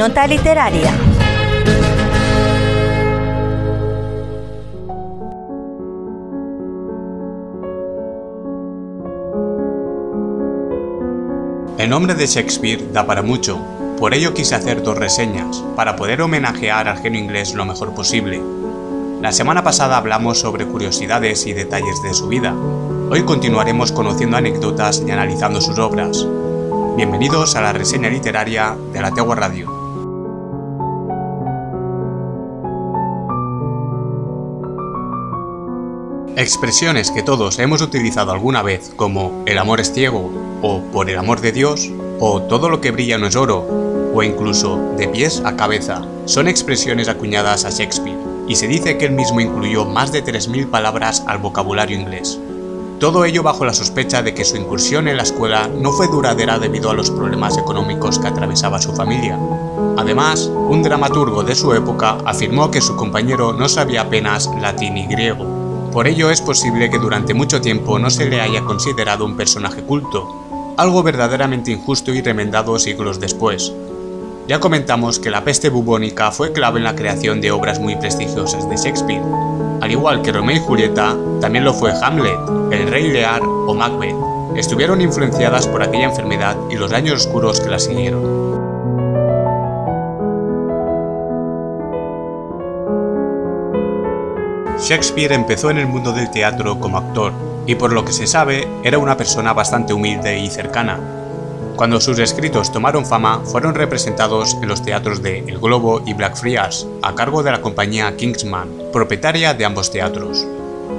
Nota literaria. El nombre de Shakespeare da para mucho, por ello quise hacer dos reseñas, para poder homenajear al genio inglés lo mejor posible. La semana pasada hablamos sobre curiosidades y detalles de su vida. Hoy continuaremos conociendo anécdotas y analizando sus obras. Bienvenidos a la reseña literaria de la Tegua Radio. Expresiones que todos hemos utilizado alguna vez como el amor es ciego o por el amor de Dios o todo lo que brilla no es oro o incluso de pies a cabeza son expresiones acuñadas a Shakespeare y se dice que él mismo incluyó más de 3.000 palabras al vocabulario inglés. Todo ello bajo la sospecha de que su incursión en la escuela no fue duradera debido a los problemas económicos que atravesaba su familia. Además, un dramaturgo de su época afirmó que su compañero no sabía apenas latín y griego. Por ello es posible que durante mucho tiempo no se le haya considerado un personaje culto, algo verdaderamente injusto y remendado siglos después. Ya comentamos que la peste bubónica fue clave en la creación de obras muy prestigiosas de Shakespeare, al igual que Romeo y Julieta, también lo fue Hamlet, El Rey Lear o Macbeth. Estuvieron influenciadas por aquella enfermedad y los años oscuros que la siguieron. Shakespeare empezó en el mundo del teatro como actor, y por lo que se sabe, era una persona bastante humilde y cercana, cuando sus escritos tomaron fama, fueron representados en los teatros de El Globo y Blackfriars, a cargo de la compañía Kingsman, propietaria de ambos teatros.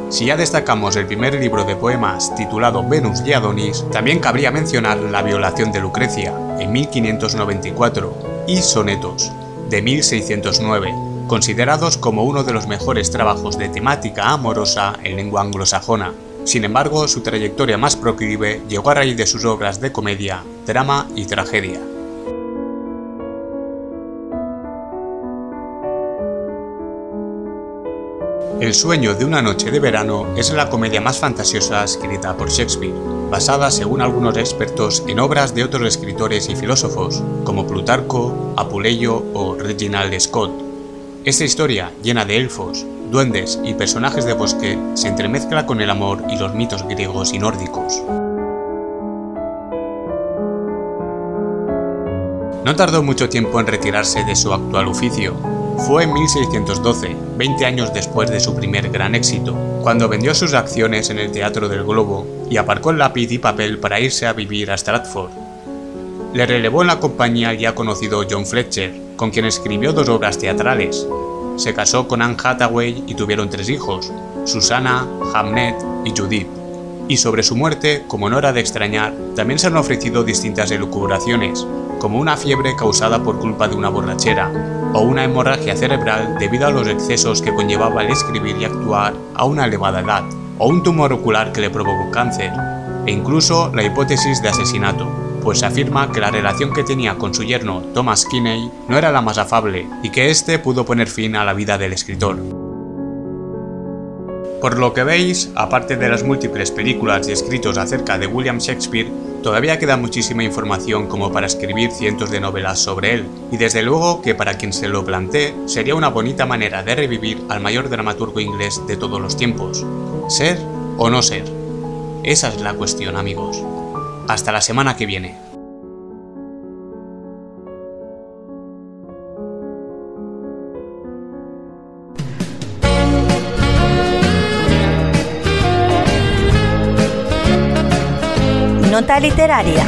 Si ya destacamos el primer libro de poemas titulado Venus y Adonis, también cabría mencionar La violación de Lucrecia, en 1594, y Sonetos, de 1609, considerados como uno de los mejores trabajos de temática amorosa en lengua anglosajona. Sin embargo, su trayectoria más proclive llegó a raíz de sus obras de comedia, drama y tragedia. El sueño de una noche de verano es la comedia más fantasiosa escrita por Shakespeare, basada según algunos expertos en obras de otros escritores y filósofos, como Plutarco, Apuleyo o Reginald Scott. Esta historia, llena de elfos, duendes y personajes de bosque, se entremezcla con el amor y los mitos griegos y nórdicos. No tardó mucho tiempo en retirarse de su actual oficio. Fue en 1612, 20 años después de su primer gran éxito, cuando vendió sus acciones en el Teatro del Globo y aparcó el lápiz y papel para irse a vivir a Stratford. Le relevó en la compañía el ya conocido John Fletcher, con quien escribió dos obras teatrales. Se casó con Anne Hathaway y tuvieron tres hijos, Susana, Hamnet y Judith. Y sobre su muerte, como no era de extrañar, también se han ofrecido distintas elucubraciones, como una fiebre causada por culpa de una borrachera, o una hemorragia cerebral debido a los excesos que conllevaba el escribir y actuar a una elevada edad, o un tumor ocular que le provocó cáncer, e incluso la hipótesis de asesinato, pues afirma que la relación que tenía con su yerno Thomas Kinney no era la más afable y que éste pudo poner fin a la vida del escritor. Por lo que veis, aparte de las múltiples películas y escritos acerca de William Shakespeare, todavía queda muchísima información como para escribir cientos de novelas sobre él, y desde luego que para quien se lo plantee sería una bonita manera de revivir al mayor dramaturgo inglés de todos los tiempos. ¿Ser o no ser? Esa es la cuestión amigos. Hasta la semana que viene. Nota literaria.